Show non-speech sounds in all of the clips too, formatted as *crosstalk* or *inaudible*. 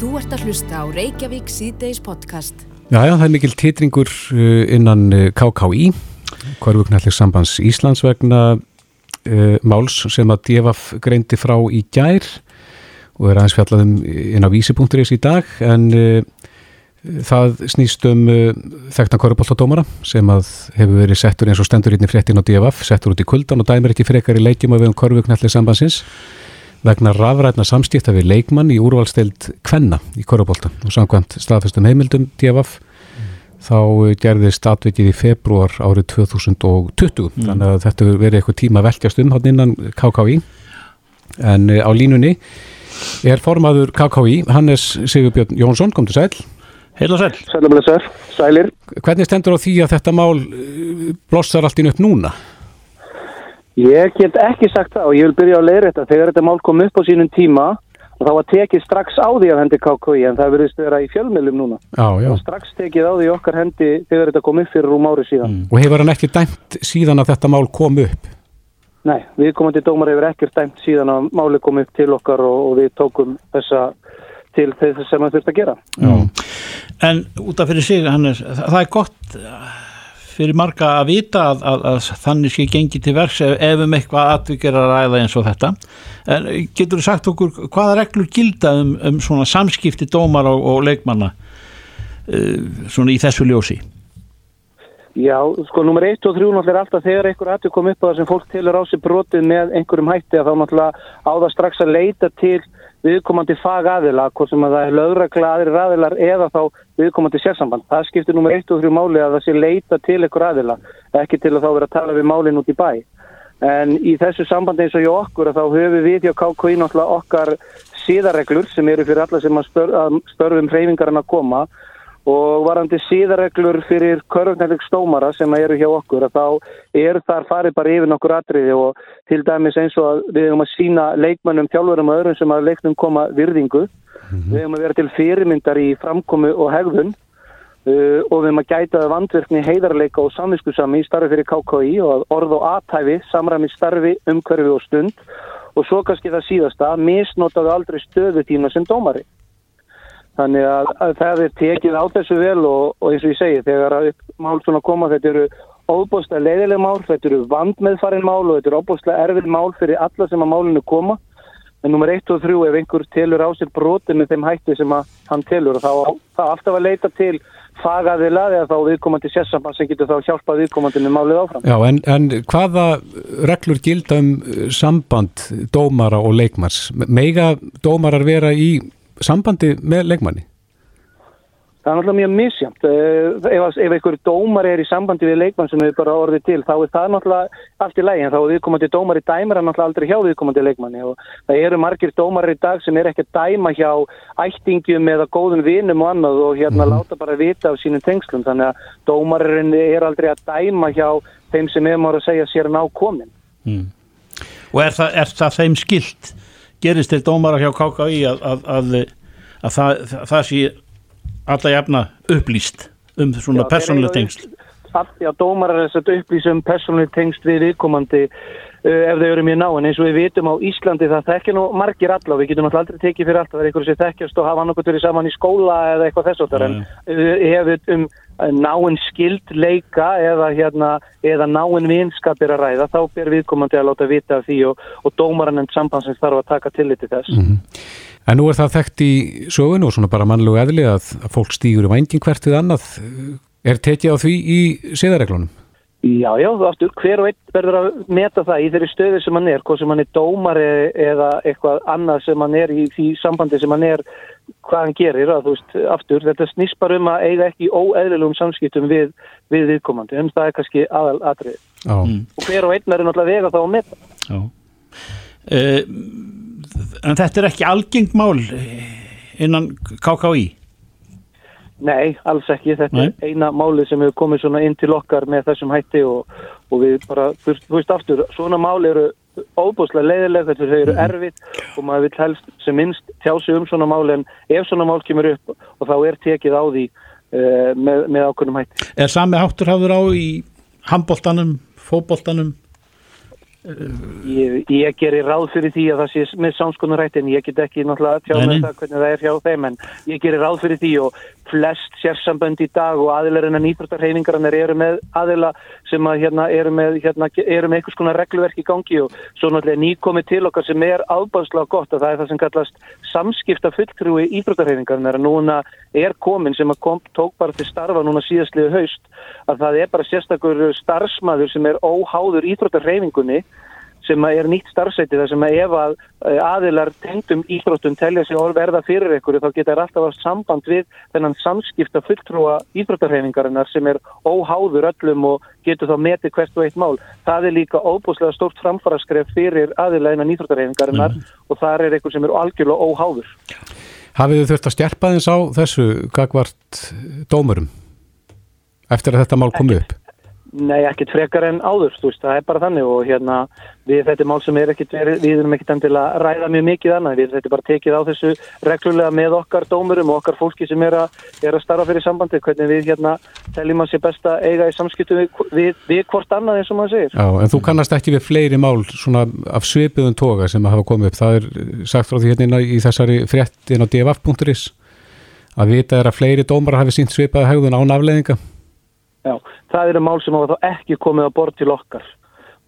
Þú ert að hlusta á Reykjavík síðdeis podcast. Já, já, það er mikil titringur uh, innan uh, KKÍ, Hverfugnallir sambands Íslands vegna uh, máls sem að DFF greindi frá í gær og er aðeins fjallaðum inn á vísi.is í dag en uh, það snýst um uh, þekkna korrupoltadómara sem að hefur verið settur eins og stendur í fréttin á DFF, settur út í kuldan og dæmir ekki frekar í leikjum af við um Hverfugnallir sambandsins vegna rafrætna samstífta við leikmann í úrvalsteild Kvenna í Korabólta og samkvæmt staðfestum heimildum DFF mm. þá gerðist atvikið í februar árið 2020 mm. þannig að þetta verið eitthvað tíma velkjast um hann innan KKÍ en eh, á línunni er formaður KKÍ Hannes Sigurbjörn Jónsson, kom til sæl. Heil og sæl Sæl, sælir. Hvernig stendur á því að þetta mál eh, blossar allt inn upp núna? Ég get ekki sagt það og ég vil byrja á leiðrætta þegar þetta mál kom upp á sínum tíma og þá var tekið strax á því að hendi KKI en það verðist vera í fjölmjölum núna já, já. og strax tekið á því okkar hendi þegar þetta kom upp fyrir rúm ári síðan mm. Og hefur hann ekki dæmt síðan að þetta mál kom upp? Nei, við komum til dómar hefur ekkert dæmt síðan að máli kom upp til okkar og, og við tókum þessa til þess sem það þurft að gera já. En út af fyrir sig, Hannes, það er gott fyrir marga að vita að, að, að þannig sé gengi til verks ef, ef um eitthvað atvikir að ræða eins og þetta. En getur þú sagt okkur hvaða reglur gilda um, um svona samskipti dómar og, og leikmanna uh, svona í þessu ljósi? Já, sko, nummer 1 og 3 náttúrulega er alltaf þegar einhver aðtök kom upp að það sem fólk tilur á sig brotið með einhverjum hætti að þá náttúrulega á það strax að leita til viðkomandi fagaðila, hvort sem að það er lögregla aðrir aðilar eða þá viðkomandi sérsamband. Það skiptir nummer 1 og 3 máli að það sé leita til einhver aðila, ekki til að þá vera að tala við málinn út í bæ. En í þessu sambandi eins og hjá okkur þá höfum við hjá KKI náttúrulega okkar síðarreglur sem eru fyrir alla sem að störfum hreyfingarinn að koma og varandi síðarreglur fyrir körfnælik stómara sem eru hjá okkur að þá er þar farið bara yfir nokkur atriði og til dæmis eins og að við höfum að sína leikmannum, þjálfurum og öðrum sem að leiknum koma virðingu. Mm -hmm. við höfum að vera til fyrirmyndar í framkomu og hegðun uh, og við höfum að gæta vandverkni heiðarleika og samvinskusami í starfi fyrir KKI og orð og aðtæfi samræmi starfi, umkörfi og stund. Og svo kannski það síðasta misnotaðu aldrei stöðutíma sem dómari Þannig að, að það er tekið á þessu vel og, og eins og ég segi þegar að mál svona koma þetta eru óbúslega leiðileg mál, þetta eru vandmeðfarin mál og þetta eru óbúslega erfið mál fyrir alla sem að málinu koma. En nummer 1 og 3 ef einhver telur á sér broti með þeim hætti sem að hann telur og þá, þá aftur að leita til fagaðila eða þá viðkomandi sérsamband sem getur þá hjálpað viðkomandi með málið áfram. Já en, en hvaða reglur gilda um samband dómara og leikmars? Mega dómarar vera í sambandi með leikmanni? Það er náttúrulega mjög misjamt. Eh, ef, ef einhverju dómar er í sambandi við leikmann sem við bara orðið til, þá er það náttúrulega allt í lægi, en þá er viðkomandi dómar í dæmar en náttúrulega aldrei hjá viðkomandi leikmanni og það eru margir dómar í dag sem er ekki að dæma hjá ættingum eða góðum vinum og annað og hérna mm. láta bara vita af sínum tengslum, þannig að dómarinn er aldrei að dæma hjá þeim sem er maður að segja sér ná komin. Mm. Og er það, er það þeim skilt? Gerist til dómara hjá KKI að, að, að, að það, það sé alla jafna upplýst um svona persónuleg tengst Já, dómar er þess að upplýsa um persónuleg tengst við viðkomandi ef þau eru mjög náinn eins og við vitum á Íslandi það þekkja nú margir alla og við getum alltaf aldrei tekið fyrir allt það er einhverju sem þekkjast og hafa annarkot verið saman í skóla eða eitthvað þess áttar en við hefum um náinn skild leika eða, hérna, eða náinn vinskapir að ræða þá ber viðkomandi að láta vita af því og, og dómaran en sambansins þarf að taka tillit til þess. Mm -hmm. En nú er það þekkt í sögun og svona bara mannlegu eðli að fólk stýgur í vængin hvert við annað. Er tekið á því í siðareglunum? Já, já, þú aftur, hver og einn verður að meta það í þeirri stöðu sem hann er, hvað sem hann er dómar eða eitthvað annað sem hann er í því sambandi sem hann er, hvað hann gerir, að þú veist, aftur, þetta snýst bara um að eiga ekki óeðlilegum samskiptum við, við viðkomandi, en það er kannski aðal aðrið. Mm. Og hver og einn verður náttúrulega vega þá að meta. Já. Uh, en þetta er ekki algengt mál innan KKÍ? Nei, alls ekki. Þetta Nei. er eina máli sem hefur komið svona inn til okkar með þessum hætti og, og við bara, þú veist aftur, svona máli eru óbúslega leiðilega, þetta eru mm. erfitt og maður vil helst sem minnst tjá sig um svona máli en ef svona mál kemur upp og þá er tekið á því uh, með, með ákveðnum hætti. Er sami háttur hafður á í handbóltanum, fóboltanum? Ég, ég gerir ráð fyrir því að það sé með samskonurætt en ég get ekki náttúrulega tjá með það hvernig það er hjá þeim en ég gerir ráð fyrir því og flest sérsambönd í dag og aðilarinn að nýbrötarhefingarnir eru með aðila sem að hérna eru með, hérna, eru með einhvers konar regluverk í gangi og svo náttúrulega nýkomið til okkar sem er ábæðslega gott og það er það sem kallast samskipta fulltrúi íbrötarhefingarnir að núna er komin sem að kom, tók bara til starfa núna síðastliðu haust að það er bara sérstakur starfsmæður sem er óháður íbrötarhefingunni sem er nýtt starfsæti þar sem að ef að eh, aðilar tengdum íþróttum telja sig orð verða fyrir ykkur þá geta þær alltaf ást samband við þennan samskipta fulltrúa íþróttarhefingarinnar sem er óháður öllum og getur þá metið hvert og eitt mál. Það er líka óbúslega stórt framfaraskref fyrir aðila innan íþróttarhefingarinnar mm. og það er ykkur sem er algjörlega óháður. Hafið þið þurft að stjerpa þins á þessu gagvart dómurum eftir að þetta mál komið upp? Nei, ekkert frekar en áður, þú veist, það er bara þannig og hérna, við þetta mál sem er ekkert við erum ekkert endilega að ræða mjög mikið annað, við þetta bara tekið á þessu reglulega með okkar dómurum og okkar fólki sem er að, er að starfa fyrir sambandi, hvernig við hérna teljum að sé best að eiga í samskiptu við, við, við hvort annað eins og maður segir. Já, en þú kannast ekki við fleiri mál svona af svipiðun toga sem hafa komið upp, það er sagt frá því hérna í þessari fréttin á df.is að vita er að fleiri dómar hafi sínt svipaða hegðun án afleðinga Já, það eru mál sem hafa þá ekki komið á bort til okkar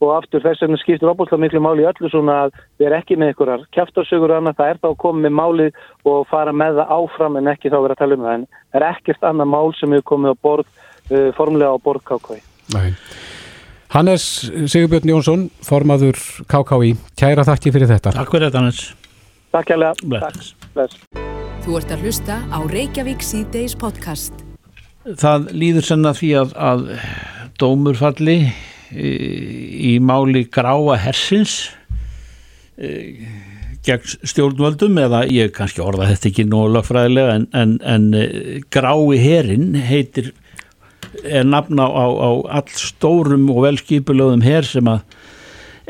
og aftur þess vegna skiptir opbúrslega miklu máli í öllu svona að við erum ekki með einhverjar kæftarsögur og annað, það er þá að koma með málið og fara með það áfram en ekki þá vera að tala um það en það er ekkert annað mál sem hefur komið á bort uh, formulega á bort KKI. Nei. Hannes Sigurbjörn Jónsson, formaður KKI, kæra þakki fyrir þetta. Takk fyrir þetta Hannes. Takk kærlega. Takk. Bless. Þú ert að hlusta á Reykjavík C-Days podcast það líður senna því að, að dómur falli í, í máli gráa hersins e, gegn stjórnvöldum eða ég kannski orða þetta ekki nú lögfræðilega en, en, en e, grái herin heitir er nafna á, á all stórum og velskipulöðum her sem að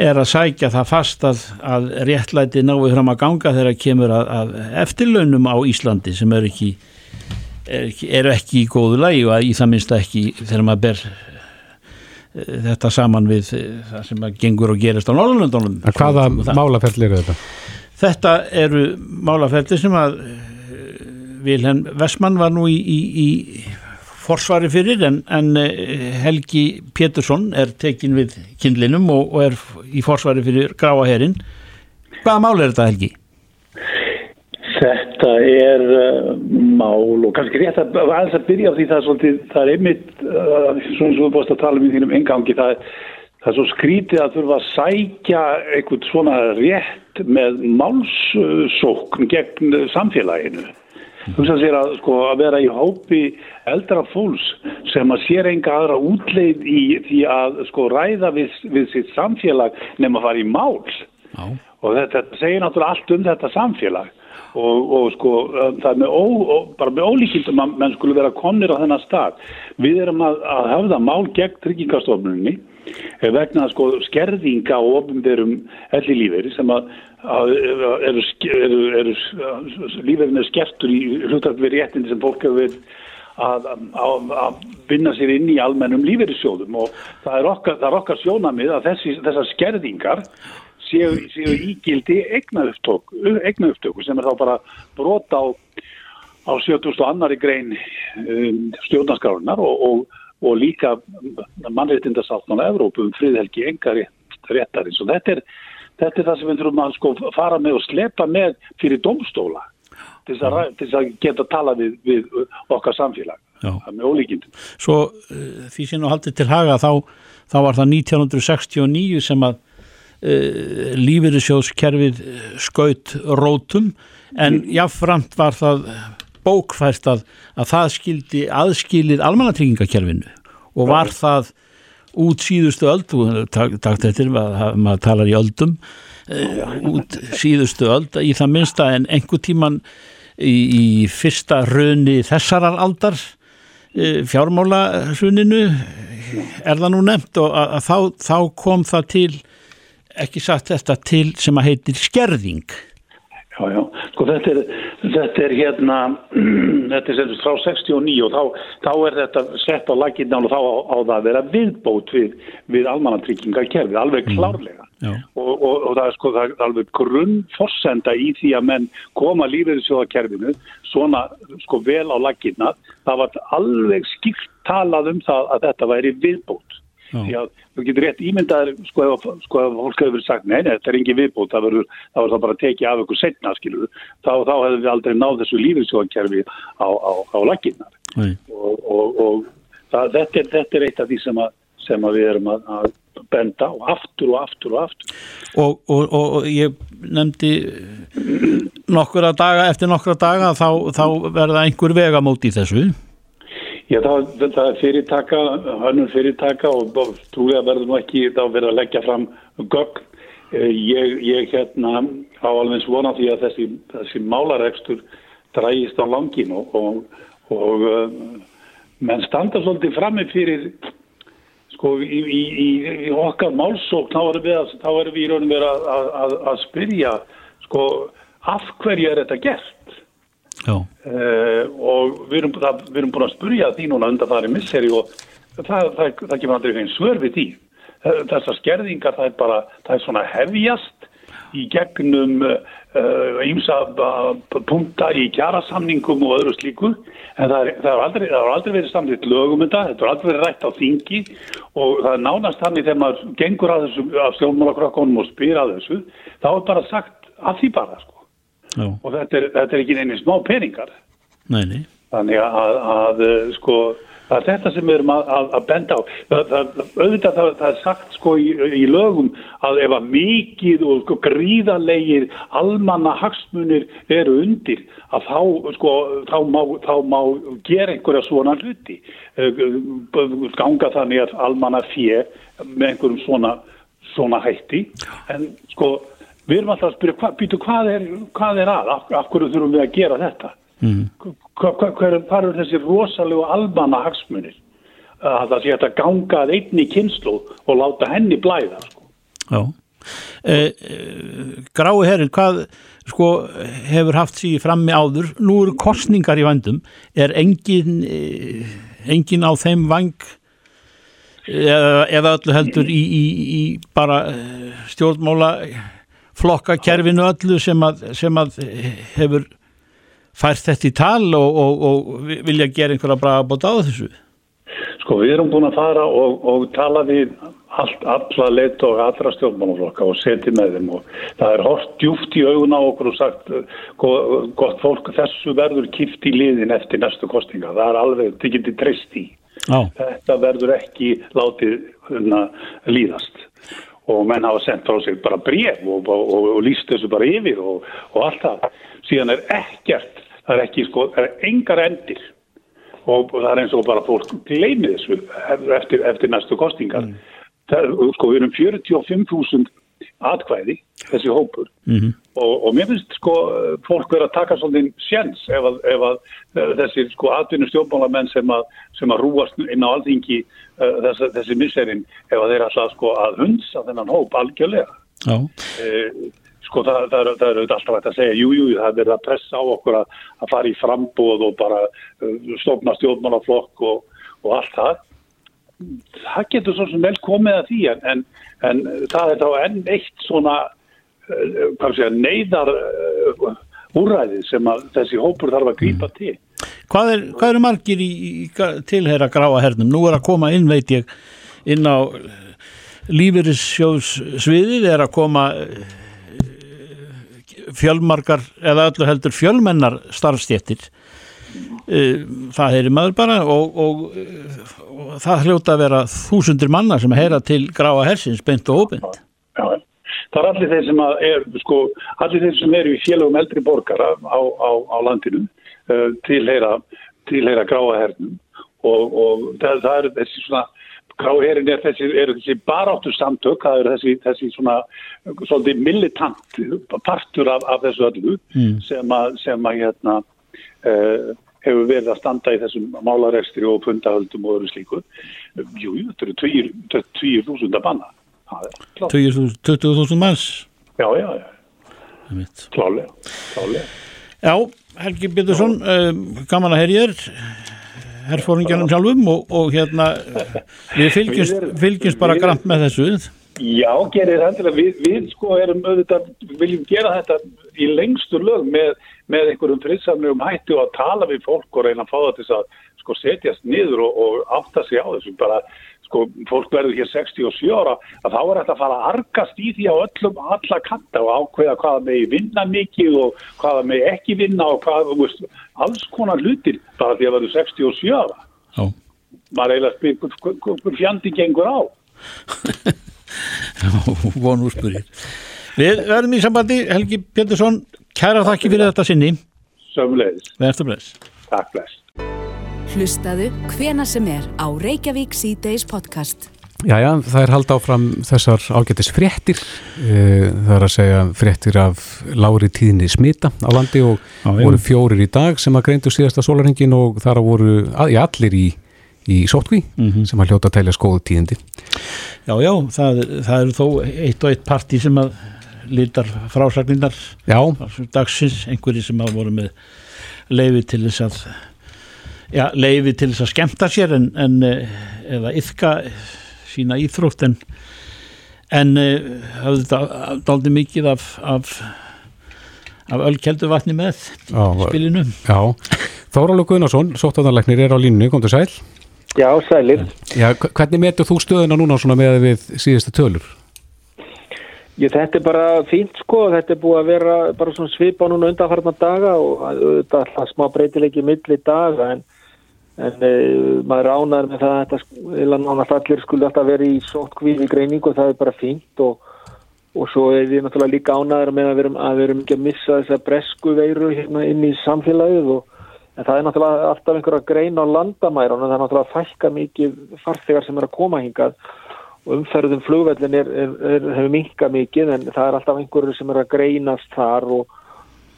er að sækja það fast að, að réttlæti náðu fram að ganga þegar kemur að, að eftirlaunum á Íslandi sem er ekki eru ekki í góðu lægi og í það minnst ekki þegar maður ber eh, þetta saman við eh, það sem maður gengur og gerist á Norðurlandunum Hvaða málafelli eru þetta? Þetta eru málafelli sem að eh, Vilhelm Vestmann var nú í, í, í forsvari fyrir en, en Helgi Pétursson er tekin við kindlinum og, og er í forsvari fyrir gráaherin Hvaða mál er þetta Helgi? Þetta er uh, mál og kannski rétt að aðeins að byrja á því það er svolítið, það er einmitt uh, svona svo búist að tala um í þínum engangi það, það er svo skrítið að þurfa að sækja eitthvað svona rétt með málssókn gegn samfélaginu. Þú veist að sér að sko að vera í hópi eldra fólks sem að sér enga aðra útleið í því að sko ræða við, við sitt samfélag nefn að fara í máls. Já. og þetta, þetta segir náttúrulega allt um þetta samfélag og, og sko það er með, ó, ó, bara með ólíkindum að menn skulle vera konir á þennan stað. Við erum að, að hafa það mál gegn tryggingastofnunni eh, vegna sko skerðinga og ofnbyrjum elli lífeyri sem að, að eru, eru, eru lífeyrin er skertur í hlutark við réttindi sem fólk hefur verið Að, að, að vinna sér inn í almennum lífeyrissjóðum og það er okkar, okkar sjónamið að þessi, þessar skerðingar séu, séu ígildi eignaupptöku sem er þá bara brota á, á 70. annari grein um, stjórnarskrárunar og, og, og líka mannreitindasáttnána Evrópu um friðhelgi engar réttarins og þetta er, þetta er það sem við þurfum að sko fara með og slepa með fyrir domstóla til þess að, geta tala við, við okkar samfélag Svo uh, því sem þú haldið til haga þá, þá var það 1969 sem að uh, lífeyrissjóðskerfið skaut rótum en mm. jáfnframt var það bókfært að, að það skildi aðskilið almannatryggingakerfinu og var það út síðustu öld, takt eftir að maður talar í öldum uh, út síðustu öld í það minnsta en einhver tíman í, í fyrsta raunni þessarar aldar fjármála rauninu er það nú nefnt og að, að þá, þá kom það til ekki satt þetta til sem að heitir skerðing Já, já, sko þetta er, þetta er hérna, *clears throat* þetta er frá 69 og þá, þá er þetta sett á laginnan og þá á, á það að vera viðbót við, við almannatryggingakerfið, alveg mm. klárlega. og, og, og það er sko það er alveg grunnforsenda í því að menn koma lífeyrissjóðakerfinu svona sko vel á laginna það var alveg skipt talað um það að þetta væri viðbót. Því að þú getur rétt ímyndaður sko ef sko, fólk hefur verið sagt neina, þetta er engin viðbót það verður það, það bara að tekið af ykkur setna skilur þá, þá hefur við aldrei náð þessu lífeyrissjóðakerfi á, á, á laginnar og, og, og það, þetta, er, þetta er eitt af því sem að sem að við erum að, að benda og aftur og aftur og aftur. Og, og, og, ég nefndi nokkura daga, eftir nokkura daga þá, þá verða einhver vegamót í þessu? Já, það, það er fyrirtaka, hannur fyrirtaka og trúlega verður nú ekki þá verið að leggja fram gögn. Eh, ég, ég hérna á alveg svona því að þessi, þessi málaregstur drægist á langin og uh, menn standa svolítið frammi fyrir sko í, í, í, okkar málsók þá erum við, þá erum við í raunum verið að, að, að spyrja sko af hverju er þetta gert uh, og við erum, það, við erum búin að spyrja því núna undan það er misseri og það, það, það kemur aldrei einn svör við því. Þessar skerðingar það er bara, það er svona hefjast í gegnum ímsa uh, uh, punta í kjærasamningum og öðru slíku. En það har aldrei, aldrei verið samtitt lögum þetta, þetta har aldrei verið rætt á þingi. Og það er nánast þannig þegar maður gengur að þessu af stjórnmálakrokkonum og spyr að þessu þá er bara sagt að því bara sko. Og þetta er, þetta er ekki einnig smá peningar nei, nei. þannig að, að sko Það er þetta sem við erum að, að, að benda á. Það, það, auðvitað það, það er sagt sko í, í lögum að ef að mikið og sko, gríðarlegir almanna hagsmunir eru undir að þá, sko, þá, má, þá má gera einhverja svona hluti. Eh, ganga þannig að almanna fjö með einhverjum svona, svona hætti. En sko við erum alltaf að spyrja hva, býtu, hvað, er, hvað er að? Af, af hverju þurfum við að gera þetta? Mm. Hvað er þessi rosalega almanna hagsmunir að það sé að ganga að einni kynslu og láta henni blæða sko. Já eh, eh, Grái herrin hvað sko hefur haft síði frammi áður nú eru kostningar í vandum er engin eh, engin á þeim vang eða, eða öllu heldur í, í, í bara eh, stjórnmála flokka kerfinu öllu sem að, sem að hefur fært þetta í tal og, og, og vilja gera einhverja braga bóta á þessu? Sko við erum búin að fara og, og tala við allt, alla leitt og allra stjórnmánaflokka og setja með þeim og það er hort djúft í augun á okkur og sagt gott fólk þessu verður kipt í liðin eftir næstu kostinga. Það er alveg, þetta getur treyst í. Já. Þetta verður ekki látið hérna, líðast og menn hafa sendt frá sig bara bref og, og, og, og líst þessu bara yfir og allt það. Síðan er ekkert það er ekki sko, það er engar endir og það er eins og bara fólk gleymið þessu eftir, eftir næstu kostingar mm. það, sko við erum 45.000 atkvæði þessi hópur mm -hmm. og, og mér finnst sko fólk verið að taka svolítið sjens ef að, ef að þessi sko atvinnu stjórnmálamenn sem að, sem að rúast inn á alþingi uh, þessi, þessi miserinn ef að þeir alltaf sko að hundsa þennan hóp algjörlega. Uh, sko það, það, er, það er alltaf hægt að segja jújú, jú, það er verið að pressa á okkur að, að fara í frambóð og bara uh, stofna stjórnmálaflokk og, og allt það. Það getur svo sem vel komið að því en, en, en það er þá enn eitt svona segja, neyðar uh, úræði sem þessi hópur þarf að grípa mm. til Hvað eru er margir í, í tilheyra gráa hernum? Nú er að koma inn, veit ég, inn á lífeyrissjóðsviðið er að koma fjölmarkar eða öllu heldur fjölmennar starfstjettir eh, það heyri maður bara og, og, og það hljóta að vera þúsundir manna sem heyra til gráa hersins beint og óbeint. Já, það er allir þeir sem er sko, allir þeir sem eru í félagum eldri borgara á, á, á landinu tilheyra, tilheyra gráa hernum og, og það, það er þessi svona Gráherin er þessi, eru þessi baráttu samtök, það eru þessi, þessi svona svolítið militant partur af, af þessu öllu mm. sem að, sem að hérna, uh, hefur verið að standa í þessum málarekstri og pundahöldum og öðru slíku. Jú, þetta eru 20.000 að banna. 20.000 manns? Já, já, já. Klálega, klálega. Já, Helgi Bittursson, uh, gaman að herja þér herrfóringjanum sjálfum og, og hérna við fylgjumst, fylgjumst bara grænt með þessu Já, gerir hendilega. Við, við sko erum auðvitað, viljum gera þetta í lengstu lög með, með einhverjum friðsamlegum hætti og að tala við fólk og reyna að fá það til að sko setjast niður og, og átta sig á þessu. Bara, sko, fólk verður hér 67 ára að þá er þetta að fara að argast í því á öllum alla kanta og ákveða hvaða megi vinna mikið og hvaða megi ekki vinna og hvaða, veist, alls konar hlutir bara því að verður 67 ára. Já. Maður eiginlega spyr, hvað fjandi gengur á? *laughs* von úrspurir Við verðum í sambandi Helgi Pétursson, kæra þakki fyrir þetta sinni Sömleiðis. Verður bless Takk bless. Hlustaðu hvena sem er á Reykjavík C-Days podcast. Jæja, það er hald áfram þessar ágætis fréttir, uh, það er að segja fréttir af lári tíðinni smita á landi og Já, já. voru fjórir í dag sem að greindu síðasta sólarhengin og þar voru að, já, allir í, í sótkví sem að hljóta að telja skóðu tíðindi. Já, já, það, það eru þó eitt og eitt partí sem að lítar frásagninnar Já, dagsins, einhverji sem að voru með leifi til þess að já, leifi til þess að skemmta sér en, en eh, eða yfka sína íþrótt en en eh, hafði þetta daldi mikið af af, af ölkeldu vatni með já, spilinu já. Þórálu Gunnarsson, sóttaðanleiknir er á línu, kom til sæl. Já, sælir. Já, hv- hvernig metur þú stöðuna núna svona með við síðustu tölur? Ég, þetta er bara fínt sko, þetta er búið að vera bara svona svipa núna undanfarnar daga og þetta er alltaf smá breytileiki milli daga en, en e, maður ránar með það að þetta eða nánast allir skulle alltaf vera í sótkvíð í greiningu og það er bara fínt og, og svo er við náttúrulega líka ánaður með að við erum, að við erum ekki að missa þessa bresku veiru hérna inn í samfélagið og en það er náttúrulega alltaf einhver að greina á landamærun og það er náttúrulega fælka mikið farþegar sem er að koma hingað og umferðum flugvellin er, er, er, hefur minka mikið en það er alltaf einhverju sem er að greinast þar og,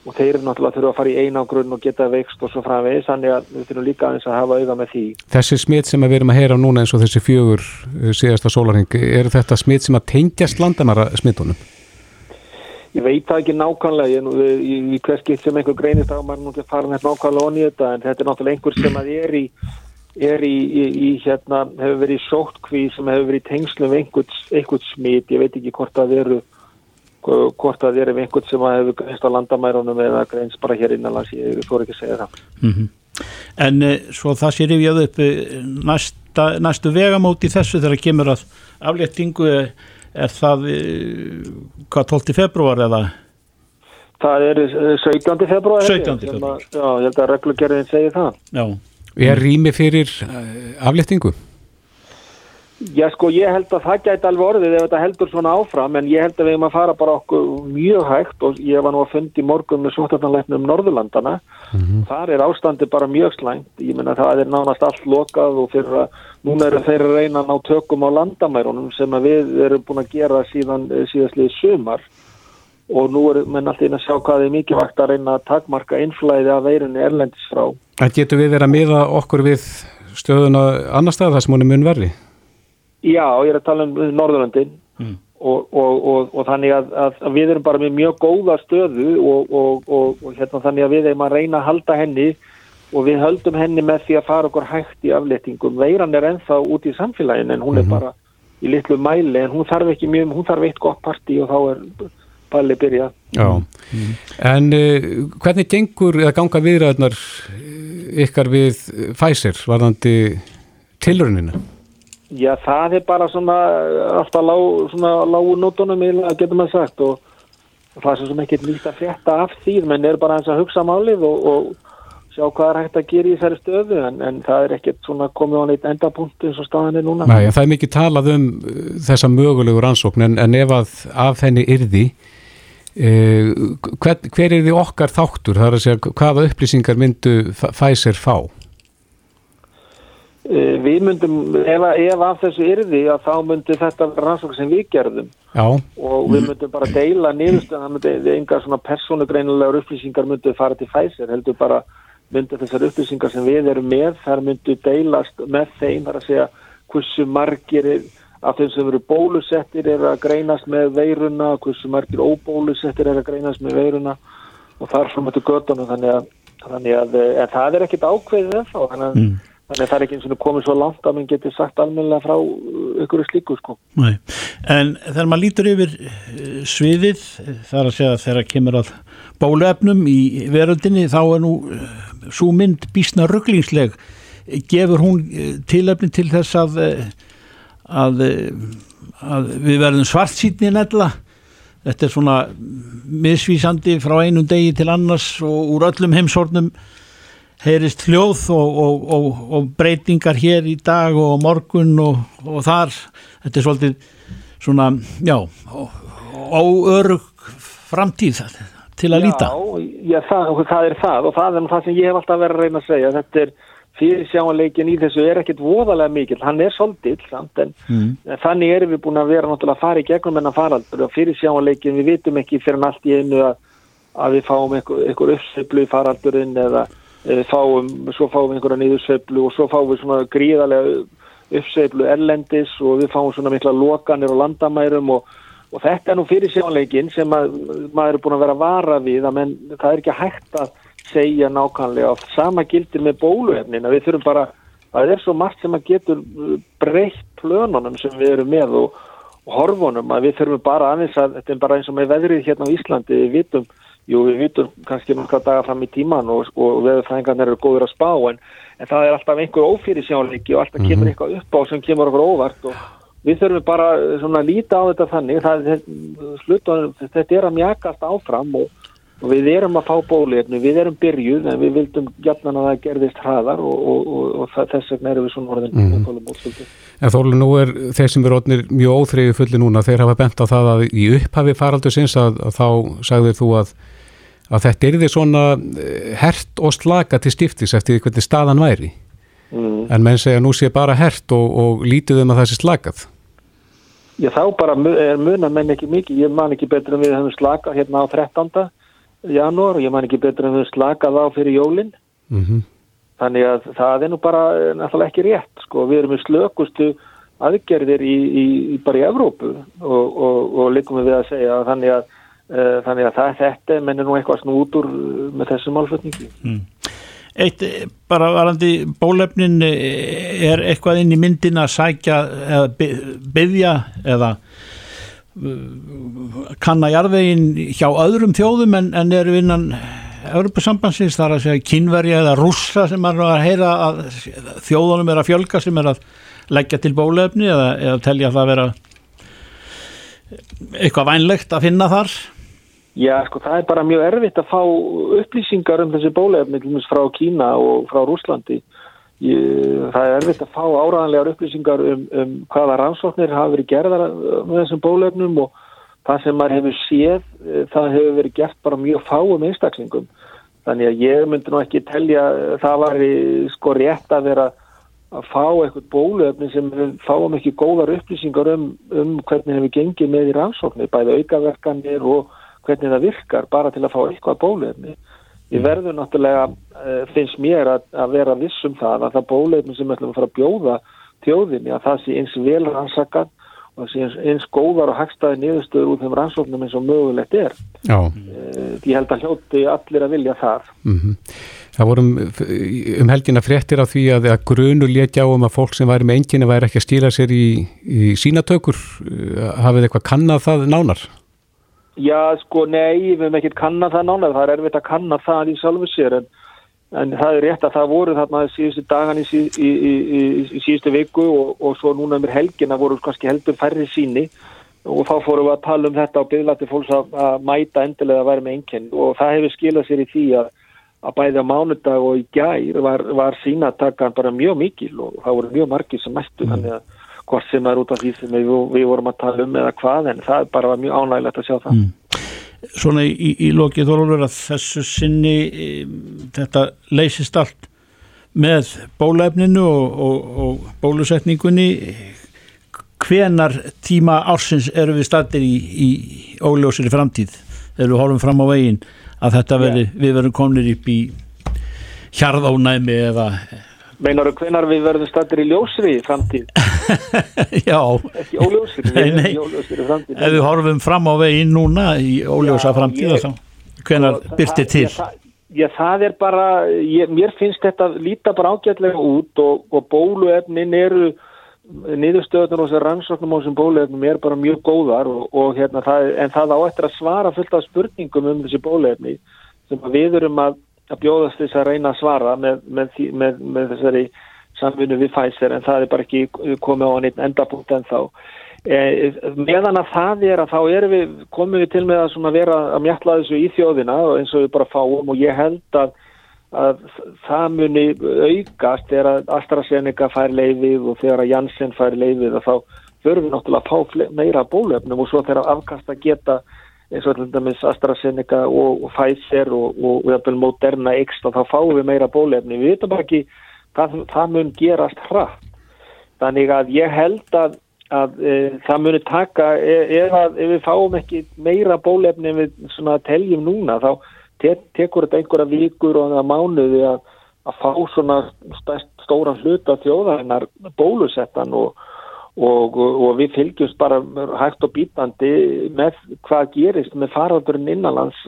og þeir náttúrulega þurfa að fara í einangrunn og geta veikst og svo framvegis þannig að við þurfum líka aðeins að hafa auða með því. Þessi smitt sem við erum að heyra núna eins og þessi fjögur uh, síðasta sólarheng, er þetta smitt sem að tengjast landamæra smittunum? Ég veit það ekki nákvæmlega, nú- í, í hvers skipt sem einhver greinist á maður nú ekki að fara með nákvæmlega onni þetta en þetta er náttúrulega einhver sem að er í er í, í, í hérna, hefur verið í sóttkví sem hefur verið í tengslu við einhvern, einhvern smit, ég veit ekki hvort það eru hvort það eru við einhvern sem að hefur greinst á landamærunum eða greinst bara hér innanlands, ég fór ekki að segja það. en e, svo það sé rifjað upp e, næsta, næstu vegamóti þessu þegar kemur að afléttingu e, er það hvað 12. februar eða Það er eh, 17. februar. 17. sem að- febrúar. Já, ég held að reglugerðin segir það. já, Er rými fyrir afléttingu? Já, sko, ég held að það gæti alveg orðið ef þetta heldur svona áfram, en ég held að við erum að fara bara okkur mjög hægt og ég var nú að fundi morgun með sótartanleiknum Norðurlandana. Þar er ástandi bara mjög slæmt. Ég meina það er nánast allt lokað og fyrir að núna eru þeir að reyna að ná tökum á landamærunum sem að við erum búin að gera síðan eh, síðastlið sumar og nú er menn alltaf inn að sjá hvað er mikið vakt að reyna að takmarka innflæði af veirunni erlendis frá. En getur við verið að miða okkur við stöðuna annar stað þar sem hún er mun verri? Já, ég er að tala um Norðurlöndin Mm. og, og, og, og þannig að, að, að við erum bara með mjög góða stöðu og, og, og hérna, þannig að við erum að reyna að halda henni og við höldum henni með því að fara okkur hægt í afléttingum. Veiran er ennþá út í samfélaginu en hún er bara í litlu mæli en hún þarf ekki mjög, hún þarf eitt gott partí og þá er bæli byrjað. Já. En uh, hvernig gengur eða ganga viðræðnar ykkar við Pfizer varðandi tilrunina? Já, það er bara svona alltaf lág, svona lágu nótunum að getum að sagt og það er svo sem ekki nýtt að frétta af því menn er bara eins að hugsa málið og, og sjá hvað er hægt að gera í þessari stöðu en, en það er ekkert svona komið á neitt endapunkt eins og staðan er núna. En það er mikið talað um uh, þessa mögulegu rannsókn en, en ef að af henni yrði uh, hver, hver er því okkar þáttur? Það er að segja hvaða upplýsingar myndu Pfizer fá? Eh, Við myndum, ef, ef af þessu yrði að þá myndi þetta vera rannsókn sem við gerðum. Já, og við myndum bara deila niðurstöðan, það myndi engar svona persónugreinilegar upplýsingar myndi fara til Pfizer, heldur bara myndi þessar upplýsingar sem við erum með, þar myndi deilast með þeim, þar að segja hversu margir af þeim sem eru bólusettir er að greinast með veiruna, hversu margir óbólusettir er að greinast með veiruna og þar fram til göttunum þannig að, þannig að en það er ekkit ákveðið ennþá, þannig að þannig að það er ekki eins og komið svo langt að mann getur sagt almennilega frá ykkur slíku sko. Nei. En þegar maður lítur yfir eh, sviðið, þar að segja þegar kemur að bóluefnum í veröldinni, þá er nú eh, svo mynd bísna rugglingsleg gefur hún tilefni til þess að, að, að við verðum svart sítni nefnilega þetta er svona misvísandi frá einum degi til annars og úr öllum heimsornum heyrist hljóð og, og, og, og breytingar hér í dag og morgun og þar. Þetta er svolítið svona já, óörug framtíð til að já, líta Já, það, það er það og það er það sem ég hef alltaf verið að reyna að segja. Þetta er fyrir sjáanleikin í þessu er ekkit voðalega mikil, hann er svolítill en mm. þannig erum við búin að vera náttúrulega að fara í gegnum enna faraldur og fyrir sjáanleikin við vitum ekki fyrir allt í einu að, að við fáum einhver uppseflu í faraldurinn eða fáum, svo fáum við einhverja nýðursveiflu og svo fáum við svona gríðarlega uppsveiflu erlendis og við fáum svona mikla lokanir og landamærum og, og þetta er nú fyrir sjónleikin sem að, maður er búin að vera vara við að menn, það er ekki hægt að segja nákvæmlega. Og sama gildir með bóluefnin að við þurfum bara, það er svo margt sem að getur breytt plönunum sem við erum með og, og horfunum að við þurfum bara aðeins að, þetta er bara eins og með veðrið hérna á Íslandi, við vitum Jú, við vitum kannski nokkra daga fram í tíman og, og veðurfræðingarnir eru góður að spá en, en það er alltaf einhver ófyrir sjálfleiki og alltaf mm -hmm. kemur eitthvað upp á sem kemur okkur óvart og við þurfum bara svona að líta á þetta þannig það, slutunum, þetta er að mjagast áfram og, og við erum að fá bólefni, við erum byrjuð en við vildum jafnan að það gerðist hraðar og, og þess vegna erum við svona orðin mm -hmm. En þólu nú er þeir sem eru orðinir mjög óþreyju fulli núna, þeir hafa bent á það að í upphafi faraldur sinns að, að þá sagðir þú að að þetta er því svona eh, hert og slaka til stiftis eftir hvernig staðan væri mm. en menn segja nú sé bara hert og, og lítið um að það sé slakað Já þá bara er munan menn ekki mikið, ég man ekki betur en við höfum slakað hérna á 13. janúar og ég man ekki betur en við höfum slakað á fyrir jólinn mm -hmm. þannig að það er nú bara náttúrulega ekki rétt sko, við erum í slökustu aðgerðir í, í, í bara í Evrópu og, og, og likum við að segja þannig að Eh, þannig að það, þetta mennir nú eitthvað snút úr eh, með þessum málflutningi mm. Eitt eh, bara varandi bólefnin er eitthvað inn í myndin að sækja eða byggja eða kanna jarðvegin hjá öðrum þjóðum en, en eru innan Europasambansins þar að segja kynverja eða rússa sem er að heyra að þjóðunum er að fjölga sem er að leggja til bólefni eða, eða telja að það vera eitthvað vænlegt að finna þar Já, sko, það er bara mjög erfitt að fá upplýsingar um þessi bólefni frá Kína og frá Rúslandi. Það er erfitt að fá áraðanlegar upplýsingar um, um hvaða rannsóknir hafa verið gerðar með þessum bólefnum og það sem maður hefur séð, eh, það hefur verið gert bara mjög fáum einstaklingum. Þannig að ég myndi nú ekki telja, það var sko rétt að vera að fá eitthvað bólefni sem fáum ekki góðar upplýsingar um, um hvernig hefur gengið með í rannsóknir, bæði aukaverkanir og hvernig það virkar bara til að fá eitthvað bólefni. Ég mm. verður náttúrulega, uh, finnst mér að, að vera vissum það að það bólefni sem við ætlum að fara að bjóða tjóðinni að það sé eins vel rannsakað og það sé eins, eins góðar og hagstaði niðurstöður úr þeim rannsóknum eins og mögulegt er. Já. Uh, ég held að hljóti allir að vilja þar. Mm -hmm. Það vorum um helgina fréttir á því að, að grunu létja á um að fólk sem væri með enginu væri ekki að stíla sér í, í sínatökur. Uh, hafið eitthvað kannad það nánar? Já, sko, nei, við hefum ekkert kannad það nálega, það er erfitt að kannad það í sjálfu sér, en, en það er rétt að það voru þarna síðustu dagan í, í, í, í síðustu viku og, og svo núna um helgina voru kannski heldur færri síni og þá fórum við að tala um þetta og byggla til fólks að, að mæta endilega að vera með einkenn og það hefur skilað sér í því að, að bæði á mánudag og í gær var, var sínatakkan bara mjög mikil og það voru mjög margir sem mættu, mm. þannig að hvort sem er út af því sem við, við vorum að tala um eða hvað en það bara mjög ánægilegt að sjá það mm. Svona í, í lokið þorfur að þessu sinni e, þetta leysist allt með bólefninu og, og, og bólusetningunni hvenar tíma ársins eru við statir í, í óljósir í framtíð þegar við horfum fram á veginn að þetta veri, yeah. við verum komnir upp í hjarðónæmi eða Meinar þú hvenar við verðum stættir í ljósri framtíð? *laughs* Já. Ekki óljósri, við verðum í óljósri framtíð. Ef við horfum fram á veginn núna í óljósa framtíða þá, hvenar byrti til? Já, Já, það er bara, ég, mér finnst þetta líta bara ágætlega út og, og bóluefnin eru, niðurstöðunar og þessi rannsóknum á þessum bóluefnum er bara mjög góðar og, og hérna, það, en það á eftir að svara fullt af spurningum um þessi bóluefni sem við erum að, að bjóðast þess að reyna að svara með, með, með, með þessari samfunnu við Pfizer en það er bara ekki komið á einn endapunkt en þá. Eh, meðan að það er að þá erum við, komum við til með að vera að mjalla þessu í þjóðina eins og við bara fáum og ég held að, að það muni aukast þegar að AstraZeneca fær leifið og þegar að Janssen fær leifið og þá förum við náttúrulega að fá meira bólöfnum og svo þegar afkast að geta eins og alltaf AstraZeneca og, og Pfizer og, og, og Moderna X og þá fáum við meira bólöfni við veitum bara ekki hvað það mun gerast hratt. Þannig að ég held að að e, það muni taka e, ef, ef við fáum ekki meira bólefni en við teljum núna þá te tekur þetta einhverja vikur og mánuði að, að fá svona stærst, stóran hluta þjóðarinnar bólusettan og, og, og við fylgjumst bara hægt og bítandi með hvað gerist með faraldurinn innanlands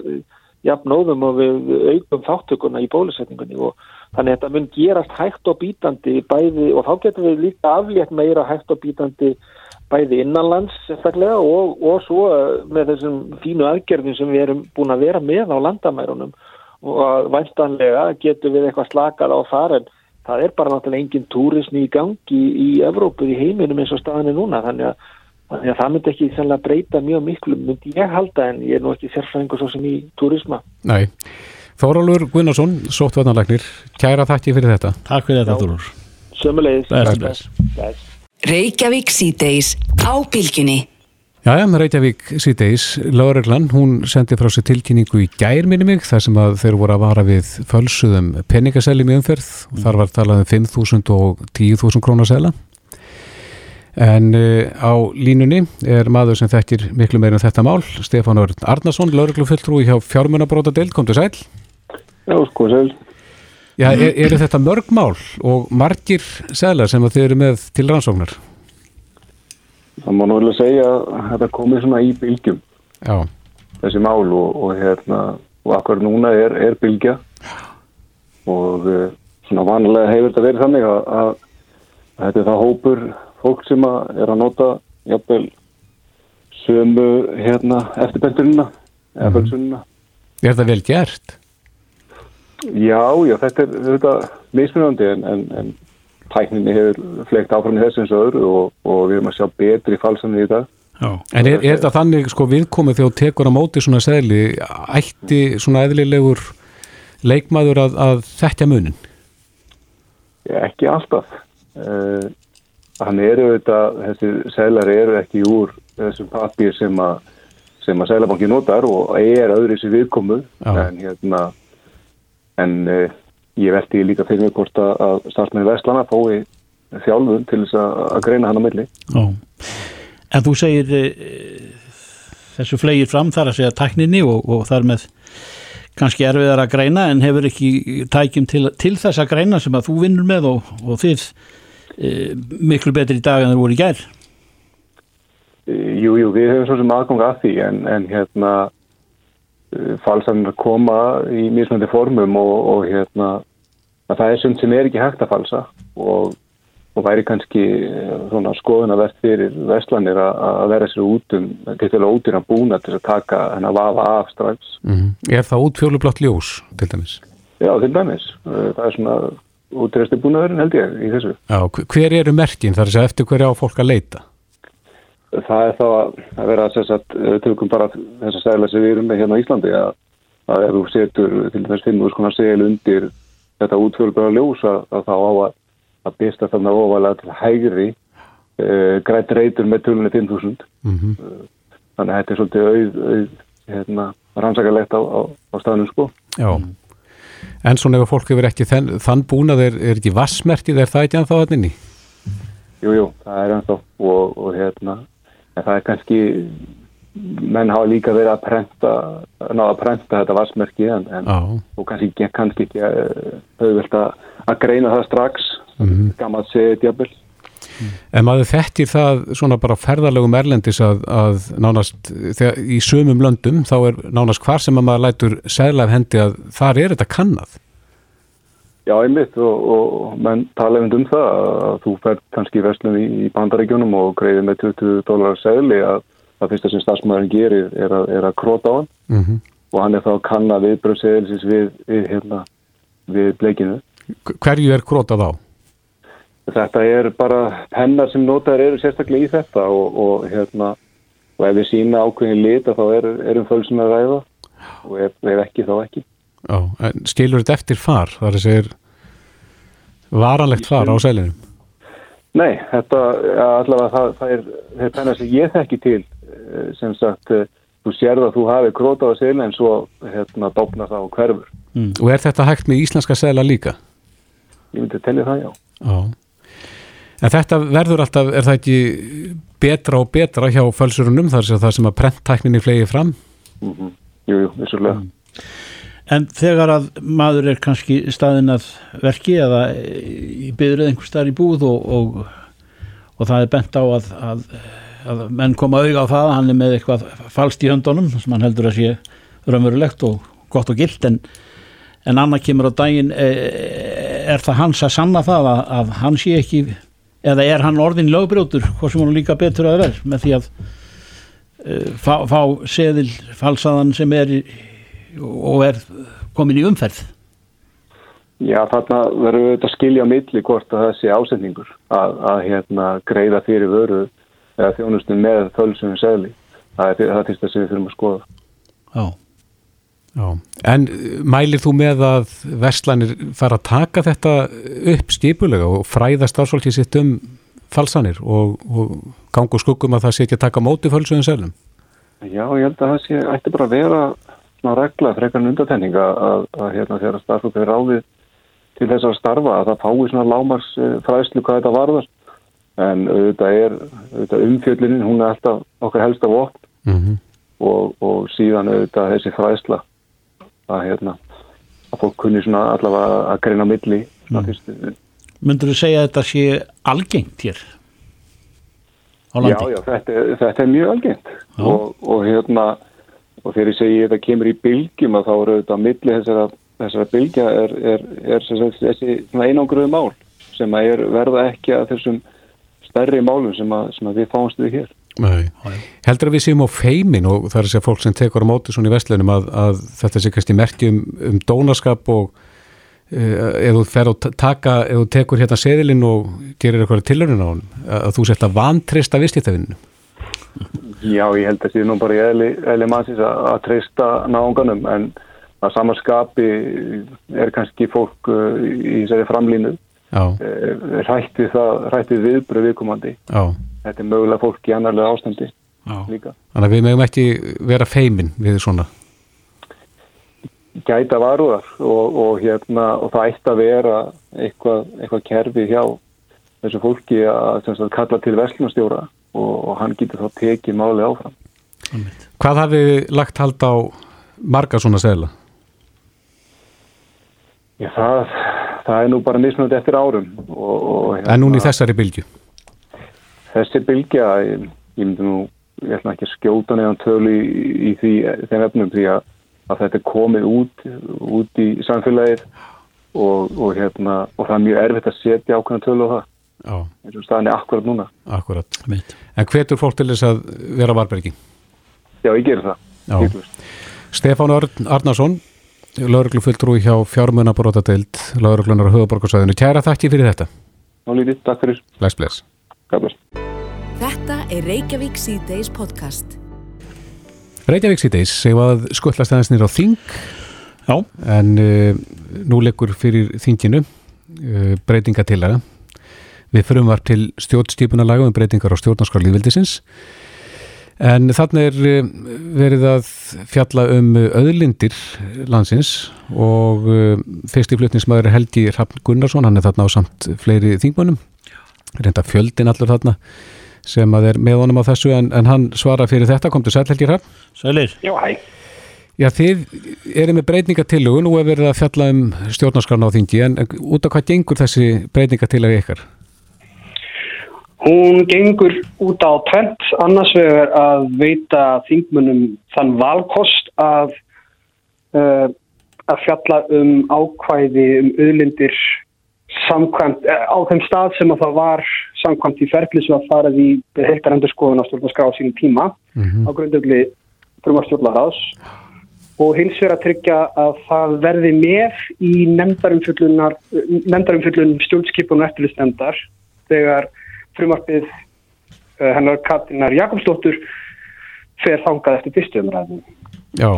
jafnóðum og við aukum þáttökuna í bólusetningunni. Og þannig að þetta mun gerast hægt og bítandi bæði og þá getum við líka aflétt meira hægt og bítandi bæði innanlands sérstaklega og, og svo með þessum fínu aðgerðin sem við erum búin að vera með á landamærunum. Og væntanlega getum við eitthvað slakað á þar en það er bara náttúrulega engin túrismi í gangi í Evrópu í heiminum eins og staðinni núna. Þannig að, þannig að það myndi ekki sannlega breyta mjög miklu myndi ég halda en ég er nú ekki sérfræðingur svo sem í túrisma. Nei, Þórólur Gunnarsson, sóttvarnalagnir kæra þakki fyrir þetta. Takk fyrir þetta Þórólur Sömulegis Reykjavík síðdeis á bylginni. Jæja, Reykjavík síðdeis, Láreglann, hún sendi frá sér tilkynningu í gær minni mig þar sem að þeir voru að vara við fölsuðum peningaseljum í umferð og þar var talað um 5.000 og 10.000 krónasela. En uh, á línunni er maður sem þekkir miklu meira en þetta mál, Stefán Örn Arnason, lauruglufulltrúi hjá fjármunabróta deild, kom til sæl. Já, sko, sæl. Já, er, eru þetta mörg mál og margir seglar sem þið eru með til rannsóknar? Það má nú vel að segja að þetta komið svona í bylgjum Já. þessi mál og, og hérna og akkur núna er, er bylgja og uh, svona vanlega hefur þetta verið þannig að, að, að þetta er það hópur fólk sem að er að nota jafnvel sömu hérna eftirbendurina eða Mhm. Er þetta vel gert? Já, já, þetta er þetta mismunandi en, en, en tækninni hefur fleikt áfram í þessu eins og öðru og, og við erum að sjá betri falsanir í dag. Já. En er, er þetta þannig sko viðkomið þegar þú tekur á móti svona segli, ætti svona eðlilegur leikmaður að, að þekkja munin? Ekki alltaf. Uh, hann eru þetta, þessi selari eru ekki úr þessum papír sem að sem að Sælabanki notar og er öðru sér viðkomu Já. en hérna en uh, ég veldi líka fyrir mig hvort að, starfsmenni Vestlana fái þjálfun til þess að, greina hann á milli. Já. En þú segir e, þessu flegir fram þar að segja tækninni og, og þar með kannski erfiðar að greina en hefur ekki tækjum til, til þess að greina sem að þú vinnur með og, og þið e, miklu betri í dag en það voru í gær. Uh, jú, jú, við hefum svo sem aðgang að því en, en hérna falsanir koma í mismöndi formum og, og hérna að það er sund sem er ekki hægt að falsa og, og væri kannski uh, svona skoðunavert fyrir Vestlanir að, að vera sér út um til að útýra búna til að taka henn að vafa af strax. Mm. Er það út fjólublátt ljós til dæmis? Já, til dæmis. Uh, Það er svona útýrastu búnaðurinn held ég í þessu. Já, hver eru merkin þar að segja eftir hverja á fólk að leita? Það er þá að, vera sagt, tökum bara þess að segla sem við erum með hérna á Íslandi að, að ef þú setur til þess finnur skonar segil undir þetta útfjölbara ljós að, að þá á að, að besta þarna ofalega til hægri uh, grætt reytur með tölunni 5.000 Mm -hmm. þannig að þetta er svolítið auð, auð hérna, rannsakalegt á, á, á staðnum sko Já. En svona ef fólk hefur ekki þenn, þann búnað er, er ekki vassmerkið, er það ekki ennþá hann inni? Jú, jú, það er ennþá og, og hérna, en það er kannski menn hafa líka verið að prenta náða að prenta þetta vassmerki en, en og kannski kannski ekki uh, auðvelt að, að greina það strax Mhm. gammalt segið djabel En maður þekkir það svona bara ferðarlegum erlendis að, að nánast þegar, í sumum löndum þá er nánast hvar sem að maður lætur segla af hendi að þar er þetta kannað. Já, einmitt og, og menn tala um það að þú fer kannski í verslun í, í bandaríkjunum og greiði með 20 dólar segli að það fyrsta sem stafsmæðurinn gerir er að, er að króta á hann Mm -hmm. og hann er þá að kanna viðbröðsegilsis við, við, hérna, við bleikinu. Hverju er krótað á? Þetta er bara pennar sem notaður eru sérstaklega í þetta og, og hérna og ef við sína ákveðin lita þá er, erum fölsum að ræða og ef, ef ekki þá ekki. Já, en skilur þetta eftir far? Það er að segja varanlegt far á selinum? Nei, þetta allavega það, það er, það pennar sem ég þekki til eh, sem sagt eh, þú sérð að þú hafi króta á selin en svo hérna dopna það og hverfur. Og er þetta hægt með íslenska sela líka? Ég myndi að tellja það, já. Já. En þetta verður alltaf, er það ekki betra og betra hjá fölsurunum þar sem það að prenttækninni flegi fram? Mm Jú, jú, vissulega. En þegar að maður er kannski staðin að verki eða byrjuð einhver staðar í búð og, og, og það er bent á að, að, að menn koma auga á það að hann er með eitthvað falskt í höndunum sem hann heldur að sé raunverulegt og gott og gilt en, en annað kemur á daginn e, er það hans að sanna það að, að hann sé ekki eða er hann orðin lögbrjótur hvað sem hann líka betur að vera með því að e, fá, fá seðil falsaðan sem er í, og er komin í umferð Já, þarna verður við að skilja á milli hvort að það sé ásendingur að, að hérna, greiða fyrir vöru eða þjónustum með fölsum segli. Það er það fyrsta sem við þurfum að skoða. Já Já. En mælir þú með að verslanir fara að taka þetta upp skipulega og fræða starfsfólki sitt um falsanir og, og gangu skuggum að það sé ekki að taka móti fölsuðum selum? Já, ég held að það sé ætti bara að vera svona regla frekar en undatenning að, að, að hérna þegar starfsfólk er ráðið til þess að starfa að það fái svona lámars fræðslu hvað þetta varðar. En auðvitað er auðvitað umfjöldinin, hún er alltaf okkar helsta vopn. Mm -hmm. og, og síðan auðvitað þessi fræðsla að hérna að fólk kunni svona allavega að greina milli svona Mm. fyrstu Myndur þú segja að þetta sé algengt hér Já, já, þetta, er- þetta er mjög algengt. Og, og hérna og þegar ég segi þetta kemur í bylgjum að þá eru þetta á milli þessara, þessara bylgja er, er, er sagt, þessi einangruðu mál sem að er verða ekki að þessum stærri málum sem að, sem að við fáumst við hér. Nei. Heldur að við séum á feimin og það er að segja fólk sem tekur á móti svona í vestlunum að, að þetta sé kannski merki um, dónaskap og uh, ef þú fer að taka, ef þú tekur hérna seðilinn og gerir eitthvað tilhörun á hann, að þú sett að vantrista viðskiptavinninu. Já, ég held að það sé nú bara í eðli, eðli mannsins að, að treysta náunganum en að samanskapi er kannski fólk uh, í þessari framlínu uh, rætti það, rætti viðbröð viðkomandi. já. Þetta er mögulega fólk í annarlega ástandi Já. líka. Þannig að við megum ekki vera feimin við svona. gæta varúðar og, og, hérna, og það ætti að vera eitthvað, eitthvað kerfi hjá þessu fólki að sagt, kalla til verslunastjóra og, og hann getur þá tekið máli áfram. Hvað hafið lagt hald á marga svona seðla? Já, það, það er nú bara mismunandi eftir árum og, og hérna, En núna í þessari bylgju? þessi bylgja, ég, ég myndi nú, ég ætla ekki að skjóta neðan tölu í, í því, þeim efnum því að, að þetta er komið út, út í samfélagið og, og, hérna, og það er mjög erfitt að setja ákveðna tölu á það eins og staðan er akkurat núna. akkurat. En hvetur fólk til þess að vera varbergi? Já, ég gerir það. Stefán Örn Arnarsson, lauruglufulltrúi hjá fjármunabrótadeild lauruglunar á höfuborgarsvæðinu. Kæra þakki fyrir þetta. Ná lítið, takk fyrir. Bless, bless. Bless. Þetta er Reykjavík C-Days podcast. Reykjavík síðdeis, segjum að skullast aðeins nýra á þing Já, en uh, nú leikur fyrir þinginu uh, breytingatillaga við frumvarp til stjórnstýpunalaga um breytingar á stjórnarskar lífveldisins en þannig er uh, verið að fjalla um öðlindir landsins og fyrsti flutningsmaður er Helgi Hrafn Gunnarsson, hann er þarna á samt fleiri þingmönnum, reynda fjöldin allur þarna sem að er með honum á þessu en, en hann svara fyrir þetta, kom til sæl Helgi Hrafn sælir. Já, hæ. Já, þið eru með breytingatillögu, nú er verið að fjalla um stjórnarskrarna á þingi, en út af hvað gengur þessi breytingatillögu ykkar? Hún gengur út á trend annars vegar að veita þingmunum þann valkost að, uh, að fjalla um ákvæði um auðlindir samkvæmt, uh, á þeim stað sem að það var samkvæmt í ferli sem að farað í heiltarendur skoðun á stjórnarskrá á sínum tíma á grundöfli frumvarstjórnarás og hins vegar að tryggja að það verði með í nefndarumfyllun stjórnskipun og eftirlisnefndar þegar frumarpið uh, hennar Katinar Jakobsdóttur fer þangað eftir fyrstumræðin. Já,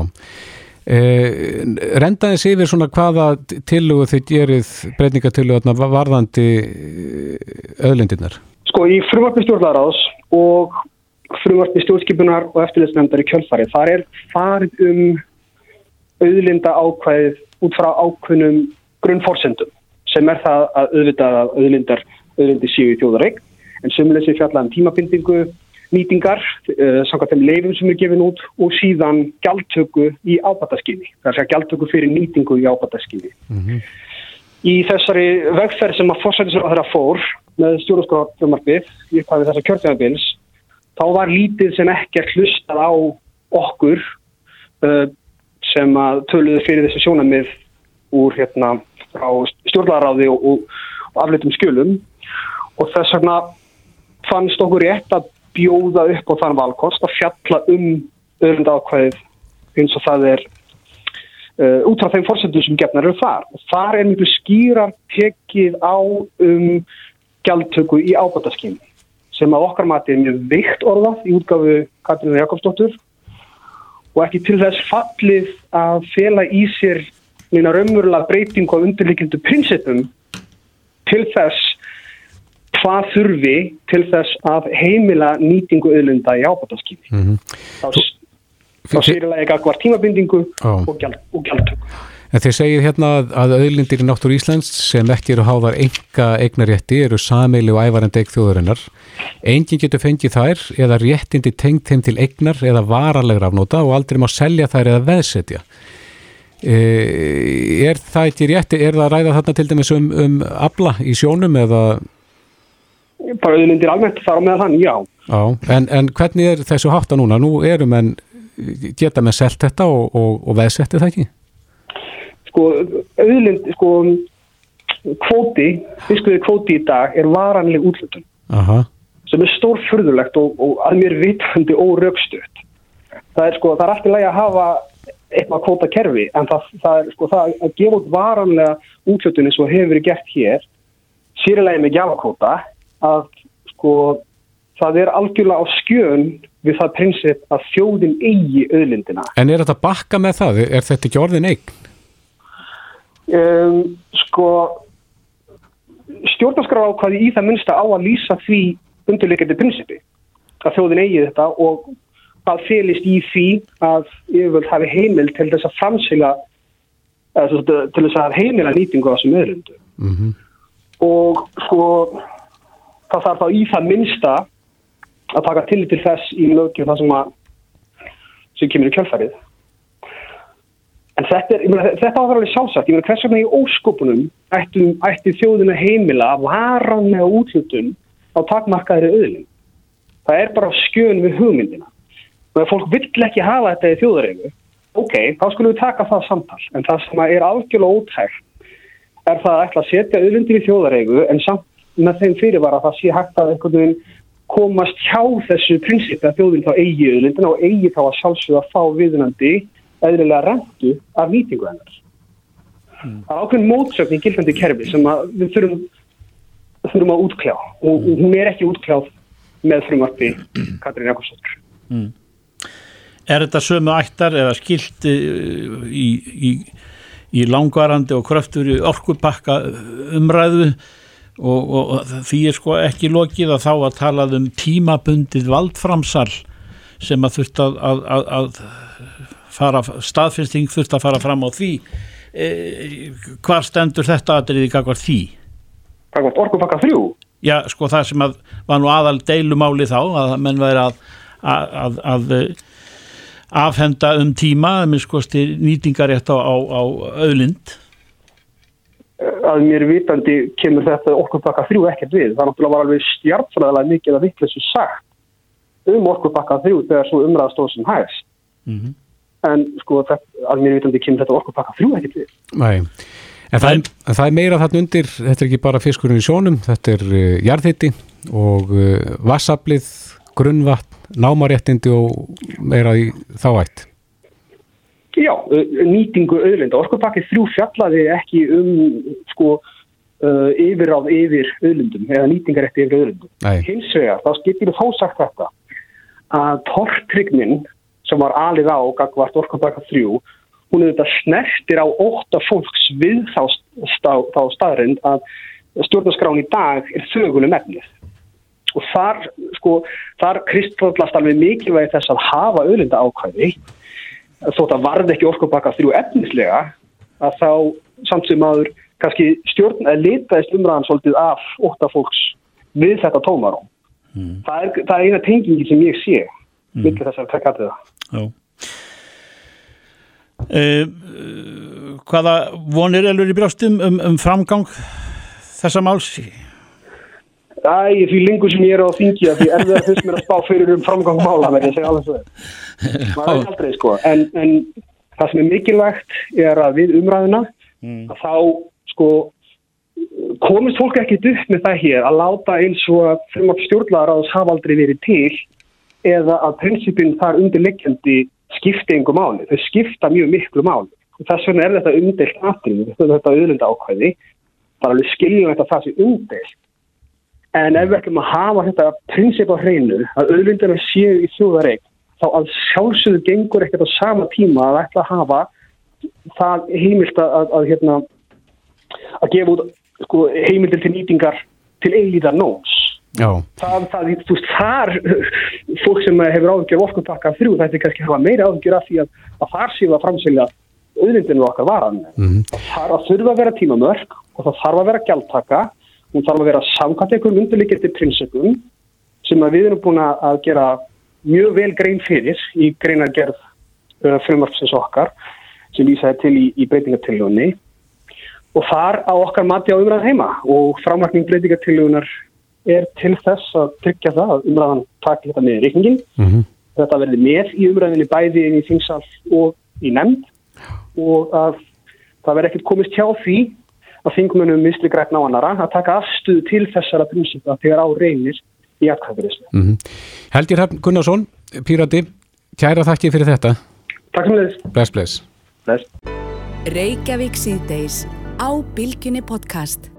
eh, rendaðis yfir svona hvaða tillugu þið gerið breytingatillugu varðandi öðlindirnar? Sko í frumarpið stjórnlaráðs og frumarpið stjórnskipunar og eftirlisnefndar í kjölfarið, þar er farið um auðlinda ákvæðið út frá ákveðnum grunnforsendum sem er það að auðvitað að auðlindar auðlindi séu í þjóðareign en sömulegsi fjalla um tímabindingu, nýtingar, uh, samkvæmt þeim leifum sem er gefin út og síðan gjaldtöku í ábataskynni. Það er að gjaldtöku fyrir nýtingu í ábataskynni. Mm -hmm. Í þessari vegferð sem að fórsættisur á þeirra fór með stjórnarskráðumarfið í upphæfið þessa kjörtjafabils, þá var lítið sem ekkert hlustað á okkur uh, sem að töluðu fyrir þessu sjónamið úr hérna á stjórnlaráði og, og, og aflitum skjölum og þess vegna fannst okkur rétt að bjóða upp á þann valkost að fjalla um öðrunda ákveðið eins og það er uh, út frá þeim fórsendum sem gefnar eru þar. Og þar er mjög skýrar tekið á um gjaldtöku í ábataskynni sem að okkar mati er mjög vikt orðað í útgafu Katrínu Jakobsdóttur. Og ekki til þess fallið að fela í sér neina raunverulega breyting á undirleikindu prinsipum til þess hvað þurfi til þess að heimila nýtingu auðlunda í ábataskynni. Mm -hmm. Þá, þá sýrilega ekki akkvar tímabindingu oh. og, gjald, og gjaldtöku. En þeir segir hérna að auðlindir í náttúr Íslands sem ekki eru háðar enga eignarétti eru sameili og ævarandi eigð þjóðurinnar. Engin getur fengið þær eða réttindi tengt þeim til eignar eða varalegra afnóta og aldrei má selja þær eða veðsetja. E, er það ekki rétti, er það að ræða þarna til dæmis um, um abla í sjónum eða bara auðlindir almennt þar á með þann, já. Já, en, en hvernig er þessu hátta núna? Nú erum en geta með selt þetta og, og, og veðsetti það ekki? Sko, auðlind, sko, kvóti, fiskuði kvóti í dag er varanleg útlutun. Aha. Sem er stórfurðulegt og, og að mér vitandi órögstuðt. Það er sko, það er alltaf lægi að hafa eitthvað kvóta kerfi, en það, það er sko, það að gefa út varanlega útlutunni sem hefur verið gert hér, sýrilega með gjafakvóta, að sko það er algjörlega á skjön við það prinsip að þjóðin eigi auðlindina. En er þetta bakka með það? Er þetta ekki orðin eign? Um, sko stjórnarskráð ákvaði í það minnsta á að lýsa því undirleikandi prinsipi að þjóðin eigi þetta og hvað félist í því að yfirvöld hafi heimil til þess að framsila til þess að heimila nýtingu á þessum auðlindu. Mm -hmm. Og sko það þarf þá í það minnsta að taka til til þess í lögjum það sem að sem kemur í kjölfærið en þetta er, mena, þetta áður alveg sjálfsagt, ég meina hvers vegna í óskopunum ætti, ætti þjóðinu heimila varan með útlutun á takmarkaðri öðlum það er bara skjön við hugmyndina. Og ef fólk vill ekki hafa þetta í þjóðareigu. Ok, þá skulum við taka það samtal. En það sem er algjörlega ótægt er það að ætla að setja öðlundir í þjóðareigu en samt með þeim fyrirvara að það sé hægt að einhvern veginn komast hjá þessu prinsipi að þjóðin þá eigi auðlindina og eigi þá að sjálfsögða að fá viðnandi eðlilega rentu af nýtingu hennar. Mm. Það er ákveðin mótsögn í gildandi kerfi sem við þurfum, þurfum að útkljá og mm. hún er ekki útkláð með frumarfi Katrín Jakobsdóttur. Mm. Er þetta sömu ættar eða skilt í, í, í langvarandi og kröftur orkupakka umræðu og, og því er sko ekki lokið að þá að talað um tímabundið valdframsal sem að þurft að, að, að, að fara, staðfinnsting þurft að fara fram á því e, hvar stendur þetta aðrið í gagvar því? Gagvar orkupakka þrjú? Já, sko það sem að var nú aðal deilumáli þá að menn væri að að afhenda um tíma, með sko nýtingarétt á, á, á öðlind að mér vitandi kemur þetta orkupakka þrjú ekkert við. Það náttúrulega var alveg stjartfræðilega mikið að vittleysu sagt um orkupakka þrjú þegar svo umræða stóð sem hægst. Mm -hmm. En sko þetta, að mér vitandi kemur þetta orkupakka þrjú ekkert við. Nei, en það, en það er meira þarna undir, þetta er ekki bara fiskurinn í sjónum, þetta er uh, jarðhitti og uh, vassablið, grunnvatn, námaréttindi og meira í þáætt. Já, nýtingu auðlinda. Orkupakki þrjú fjallaði ekki um sko uh, yfiráð yfir auðlindum eða nýtingarétti yfir auðlindum. Hins vegar, þá við þá sagt þetta að tortrygnin sem var alið á gagvart orkupakka þrjú, hún er þetta snertir á ótta fólks við þá, stá, þá staðrind að stjórnarskráin í dag er þögunum efnið. Og þar, sko, þar kristfóllast alveg mikilvægi þess að hafa auðlinda ákvæði þótt að varði ekki orkupakka þrjú efnislega að þá samt sem aður kannski stjórn að litaðist umræðan svolítið af óta fólks við þetta tómarum. Mm. Það, er, það er eina tengingi sem ég sé mm. mikið þess að taka til það. Já. Uh, hvaða vonir elur í brjóstum um, um framgang þessa máls? Æ, því lengur sem ég er á þingi að því erfið að fyrst mér að spá fyrir um framgang mála með ég segja alveg svo *laughs* maður er aldrei sko. En, en það sem er mikilvægt er að við umræðina mm. að þá sko komist fólk ekkit upp með það hér að láta eins og að frumart stjórnlaðaráðs hafa aldrei verið til eða að prinsipin þar undirleggjandi skipta yngur máli, þau skipta mjög miklu máli. Og þess vegna er þetta aðrið, þetta auðlunda ákvæði það er alveg skiljum þetta það sem umdelt En ef við ætlum að hafa þetta prinsip á hreinu að auðvindina séu í þjóðareik þá að sjálfsögðu gengur ekkert á sama tíma að ætla að hafa það heimilt að, að, að, hérna, að gefa út sko, heimildir til nýtingar til eilíðar nóns. Það, það, þú veist, þar *laughs* fólk sem hefur áðurgjör ofkvöldpakka þrjú þetta er kannski að hafa meira áðurgjör af því að þar séu að framselja auðvindinu okkar varan. Mm -hmm. Það þarf að þurfa að vera tímamörk og það þarf að vera gjaldtaka hún þarf að vera samkvæmt einhverjum undirleikjandi prinsipum sem við erum búin að gera mjög vel grein fyrir í greinargerð uh, frumarfsins okkar sem vísaði til í, í breytingatiljóni og þar á okkar mati á umræðan heima og frámarkning breytingatiljónar er til þess að tryggja það að umræðan takir þetta með reikningin mm -hmm. þetta verði með í umræðinni bæði inn í þingsal og í nefnd og að það verði ekkert komist hjá því að þingmunum misli grætt náanara að taka afstuð til þessara prinsipa þegar á reynir í atkvæðurismu. Mm -hmm. Helgir Hafn Gunnarsson, Pírati, kæra þakki fyrir þetta. Takk sem leiðis. Bless, bless. Bless. Reykjavík síðdeis á Bilginni podcast.